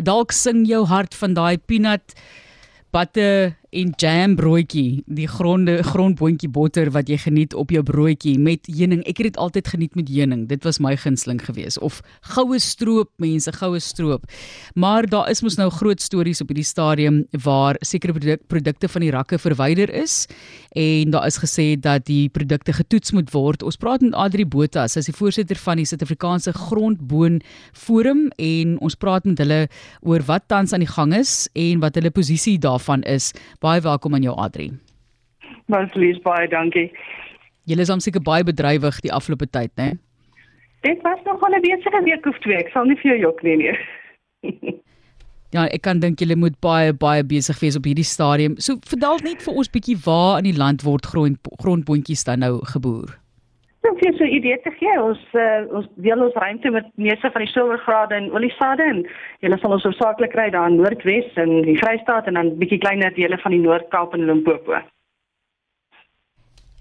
Dalk sing jou hart van daai peanut butter en jam broodjie, die gronde grondboontjie botter wat jy geniet op jou broodjie met heuning. Ek het dit altyd geniet met heuning. Dit was my gunsteling geweest of goue stroop, mense, goue stroop. Maar daar is mos nou groot stories op hierdie stadium waar sekere produk, produkte van die rakke verwyder is en daar is gesê dat die produkte getoets moet word. Ons praat met Adri Botha, sy is die voorsitter van die Suid-Afrikaanse Grondboon Forum en ons praat met hulle oor wat tans aan die gang is en wat hulle posisie daarvan is. Baie welkom aan jou Adri. Marlies baie dankie. Julle is omseker baie bedrywig die afgelope tyd, né? Dit was nog 'n besige week of twee. Ek sal nie vir jou jok nie nie. ja, ek kan dink julle moet baie baie besig wees op hierdie stadium. So vertel net vir ons bietjie waar in die land word grond grondboontjies dan nou geboer. Nou vir so 'n idee te gee, ons uh, ons deel ons ruimte met meeste van die silwergrade en oliesade en julle sal ons hoofsaaklik kry daar in Noordwes en die Vrystaat en dan bietjie kleiner dele van die Noord-Kaap en Limpopo.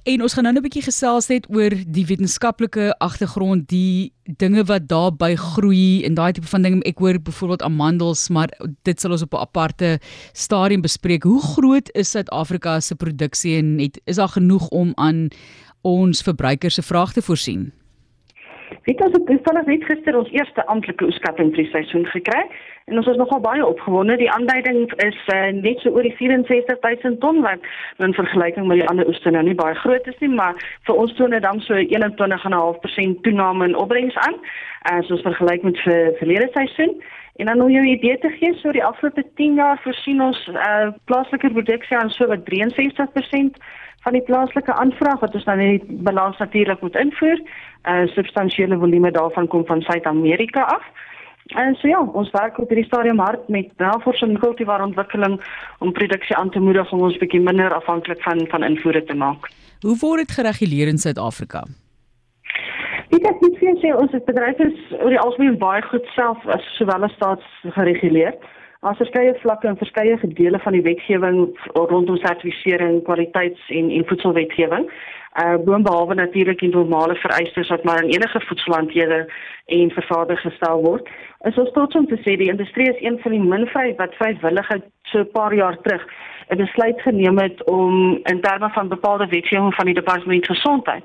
En ons gaan nou 'n bietjie gesels net oor die wetenskaplike agtergrond, die dinge wat daarby groei en daai tipe van ding. Ek hoor byvoorbeeld amandels, maar dit sal ons op 'n aparte stadium bespreek. Hoe groot is Suid-Afrika se produksie en het, is daar genoeg om aan ons verbruikers se vrae te voorsien? Weet ons het toevallig net gister ons eerste amptelike oeskatting vir die seisoen gekry en ons is nogal baie opgewonde. Die aanduiding is uh, net so oor die 64000 ton wat in vergelyking met die ander oeste nou nie baie groot is nie, maar vir ons toon dit dan so 21.5% toename in opbrengs aan as uh, ons vergelyk met vir verlede seisoen. En dan om jou idee te gee, so die afgelope 10 jaar voorsien ons uh, plaaslike produksie aan so wat 63% van die plaaslike aanvraag wat ons nou net balans natuurlik moet invoer. 'n uh, Substansiële volume daarvan kom van Suid-Amerika af. En so ja, ons werk op hierdie stadium hard met navorsing en kultivare ontwikkeling om produksie aan te moedig om ons bietjie minder afhanklik van van invoere te maak. Hoe word dit gereguleer in Suid-Afrika? Dit is nie veel sê ons bedryf is oor die algemeen baie goed self as sowel as staats gereguleer. Is verskeie vlakke en verskeie gedele van die wetgewing rondom sertifisering, kwaliteits- en en voedselwetgewing. Uh boonbehalwe natuurlik die normale vereistes wat maar in enige voedselhandelde en vervaardig gestel word. Is ons trots om te sê die industrie is een van die min vry wat vrywillig so 'n paar jaar terug 'n besluit geneem het om in terme van bepaalde wetgewing van die departement gesondheid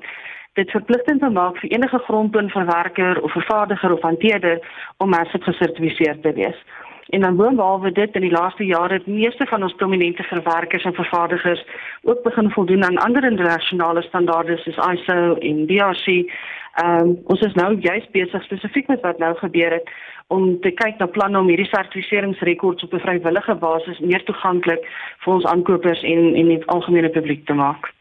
dit verpligtend te maak vir enige grondboonverwerker of vervaardiger of hanteerder om mersit gesertifiseer te wees. En dan boonbehalwe dit in die laaste jare het meeste van ons prominente verwerkers en vervaardigers ook begin voldoen aan ander internasionale standaarde soos ISO en DRC. Ehm um, ons is nou juist besig spesifiek met wat nou gebeur het om te kyk na planne om hierdie sertifiseringsrekords op 'n vrywillige basis meer toeganklik vir ons aankopers en en die algemene publiek te maak.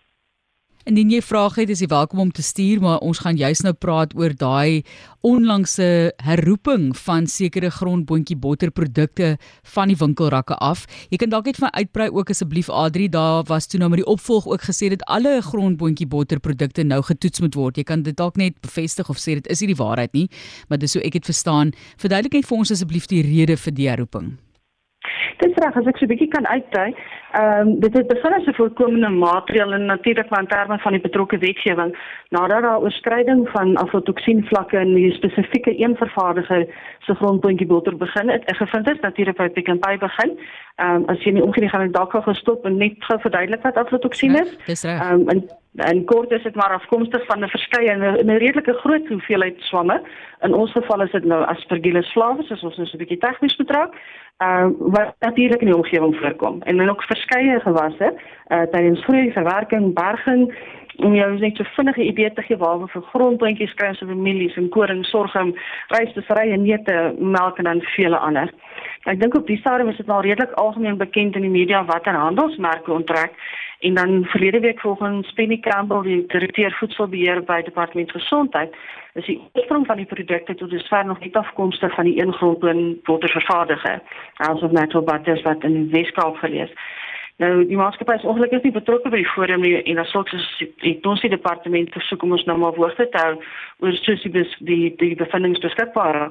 Indien jy vrae het, is jy welkom om te stuur, maar ons gaan juis nou praat oor daai onlangse herroeping van sekere grondboontjie botterprodukte van die winkelrakke af. Jy kan dalk net van uitbrei ook asseblief Adri, daar was toe nou met die opvolg ook gesê dat alle grondboontjie botterprodukte nou getoets moet word. Jy kan dit dalk net bevestig of sê dit is nie die waarheid nie, maar dis so ek het verstaan. Verduidelik net vir ons asseblief die rede vir die herroeping. Dit is reg as ek so 'n bietjie kan uitdui. Ehm um, dit het begin as 'n voorkomende maatreel en natuurlik van terme van die betrokke wetgewing nadat daar oorskryding van aflatoksien vlakke in die spesifieke een vervaardiger se grondpuntjie boter begin het. Ek gevind dit natuurlik by Pick n Pay begin. Ehm um, as jy nie omgee gaan ek dalk gou gestop en net gou verduidelik wat aflatoksien ja, is. Dis reg. Ehm um, en kort is dit maar afkomstig van 'n verskeie 'n redelike groot hoeveelheid swamme. In ons geval is dit nou Aspergillus flavus, as ons nou so 'n bietjie tegnies betrek uh, wat natuurlik in die omgewing voorkom en dan ook verskeie gewasse uh, tydens groei, verwerking, berging om jou net so vinnige idee te gee waar we vir grondplantjies kry so families en koring, sorghum, rysbevrye neute, melk en dan vele ander. Ek dink op die stadium is dit al redelik algemeen bekend in die media watter handelsmerke onttrek en dan verlede week volgens Penny Campbell die direkteur voedselbeheer by departement gesondheid is die oorsprong van die produkte tot dusver nog nie afkomstig van die een grondboon watervervaardiger asof natural butters wat in die Weskaap gelees Nou die maatskappy is ongelukkig nie betrokke by die forum nie en as sulks die ons die departement versoek om ons nou maar woord te hou oor soos die die die bevindings beskikbaar.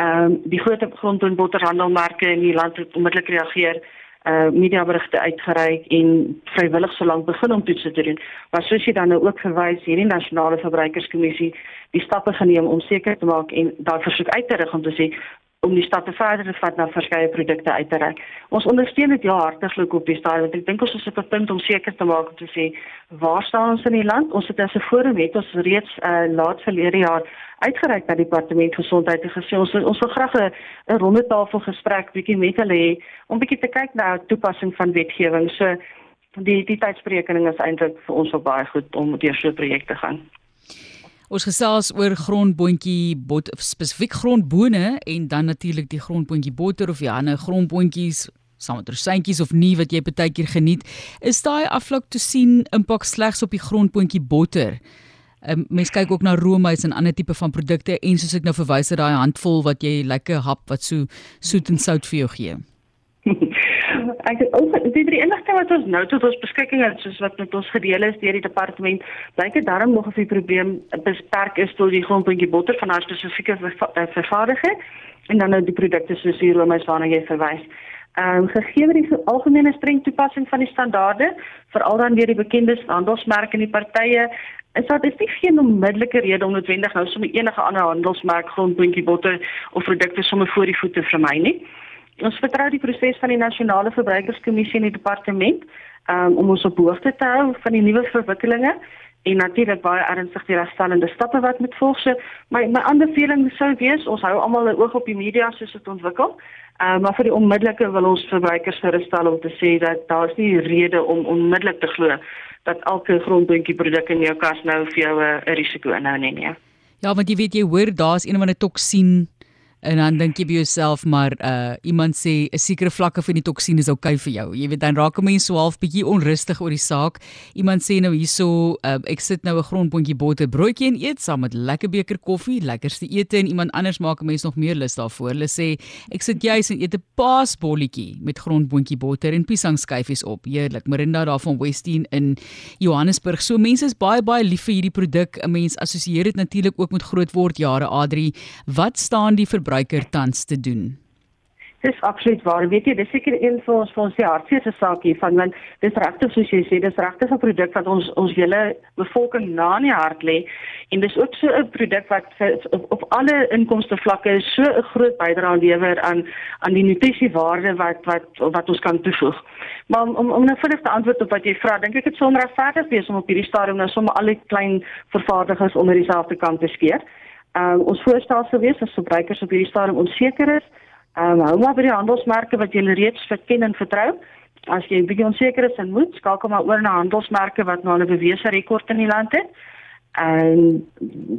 Ehm um, die groot grondbotterhandelmarke in die land het onmiddellik reageer uh mediaberigte uitgereik en vrywillig so lank begin om toetse te doen. Maar soos jy dan nou ook verwys, hierdie nasionale verbruikerskommissie die stappe geneem om seker te maak en daai versoek uit te rig om te sê om die stap te verder te vat na verskeie produkte uit te reik. Ons ondersteun dit ja hartlik op die stadium want ek dink ons is op 'n punt om seker te maak om te sê waar staan ons in die land? Ons het as 'n forum het ons reeds uh, laat verlede jaar uitgereik na die departement gesondheid en gesê ons ons wil graag 'n ronde tafel gesprek bietjie met hulle hê om bietjie te kyk na toepassing van wetgewing. So die die tydsberekening is eintlik vir ons ook baie goed om deur so 'n projek te gaan. Ons gesels oor grondboontjie bot spesifiek grondbone en dan natuurlik die grondboontjie botter of die ander grondboontjies saam met rosyntjies of nie wat jy baie keer geniet. Is daai afvlak te sien impak slegs op die grondboontjie botter? Um, mens kyk ook na roomys en ander tipe van produkte en soos ek nou verwys het daai handvol wat jy lekker hap wat so soet en sout vir jou gee. ek het ook die enigste wat ons nou tot ons beskikking het soos wat met ons gedeel is deur die departement blyk dit daarom nog of die probleem beperk is tot die grondpuntjie botter van haar spesifieke vervaardiger en dan nou die produkte soos die roomys waarna jy verwys. Ehm um, gegee die algemene streng toepassing van die standaarde veral dan deur die bekende handelsmerke en die partye is dat dit nie geen onmiddellike rede om noodwendig nou sommer enige ander handelsmerk grondpuntjie botter of produkte sommer voor die voete vermy nie ons vertrou die proses van die nasionale verbruikerskommissie in die departement um, om ons op hoogte te hou van die nuwe verwikkelinge en natuurlik baie ernstig die regstellende stappe wat moet volg. So my my aanbeveling sou wees ons hou almal 'n oog op die media soos dit ontwikkel. Uh, maar vir die onmiddellike wil ons verbruikers gerustel om te sê dat daar is nie rede om onmiddellik te glo dat elke grondboontjie produk in jou kas nou vir jou 'n risiko inhou nie. nie. Ja, want jy weet jy hoor daar's een van 'n toksien En dan dink jy by jouself maar uh iemand sê 'n sekere vlakke van die toksien is oukei okay vir jou. Jy weet dan raak 'n mens so half bietjie onrustig oor die saak. Iemand sê nou hierso uh ek sit nou 'n grondboontjie botter broodjie en eet saam met lekker beker koffie, lekkerste ete en iemand anders maak 'n mens nog meer lus daarvoor. Hulle sê ek sit juis en eet 'n paasbolletjie met grondboontjie botter en piesangskyfies op. Heerlik. Marinda daar van Westin in Johannesburg. So mense is baie baie lief vir hierdie produk. 'n Mens assosieer dit natuurlik ook met grootword jare Adri. Wat staan die verbruiker tans te doen? Dis absoluut waar. Weet jy, dis seker een van ons van ons hartseerste saak hier van want dis regtig soos jy sê, dis regtig 'n produk wat ons ons hele bevolking na in die hart lê en dis ook so 'n produk wat op, op alle inkomste vlakke so 'n groot bydrae lewer aan aan die nutrisiewaarde wat wat wat ons kan toevoeg. Maar om om, om nou vinnig te antwoord op wat jy vra, dink ek dit sou onregverdig wees om op hierdie stadium nou sommer al die klein vervaardigers onder dieselfde kant te skeer. Um, ons voorstel sou wees as verbruikers op hierdie stadium onseker is, um, hou maar by die handelsmerke wat jy reeds verken en vertrou. As jy 'n bietjie onseker is en moet, skakel maar oor na handelsmerke wat nou 'n bewese rekord in die land het. En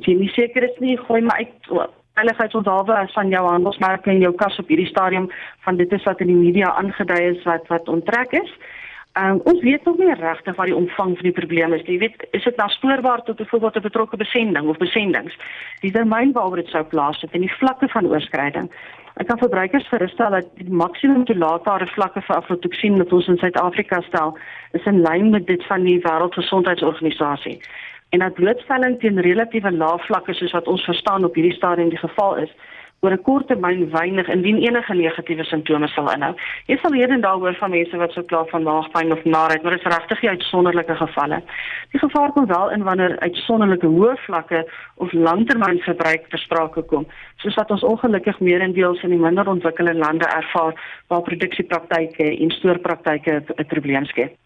jy nie seker is nie, gooi maar uit veiligheidsonthaalwe as van jou handelsmerke in jou kas op hierdie stadium van dit is wat in die media aangedui is wat wat onttrek is. Um, ons weet nog nie regtig wat die omvang van die probleem is. Jy weet, is dit naspoorbaar tot byvoorbeeld 'n betrokke besending of besendings? Die domein waaroor dit sou plaasvind en die vlakke van oorskryding. Ek kan verbruikers gerustel dat die maksimum toelaatbare vlakke vir aflatoksien wat ons in Suid-Afrika stel, is in lyn met dit van die Wêreldgesondheidsorganisasie. En dat blootstelling teen relatiewe lae vlakke soos wat ons verstaan op hierdie stadium die geval is, oor 'n kort termyn weinig indien enige negatiewe simptome sal inhou. Jy sal hier en daar hoor van mense wat so kla van maagpyn of naarheid, maar dit is regtig uitsonderlike gevalle. Die gevaar kom wel in wanneer uitsonderlike hoë vlakke of langtermyn gebruik ter sprake kom, soos wat ons ongelukkig meerendeels in die minder ontwikkelde lande ervaar waar produksiepraktyke en stoorpraktyke 'n probleem skep.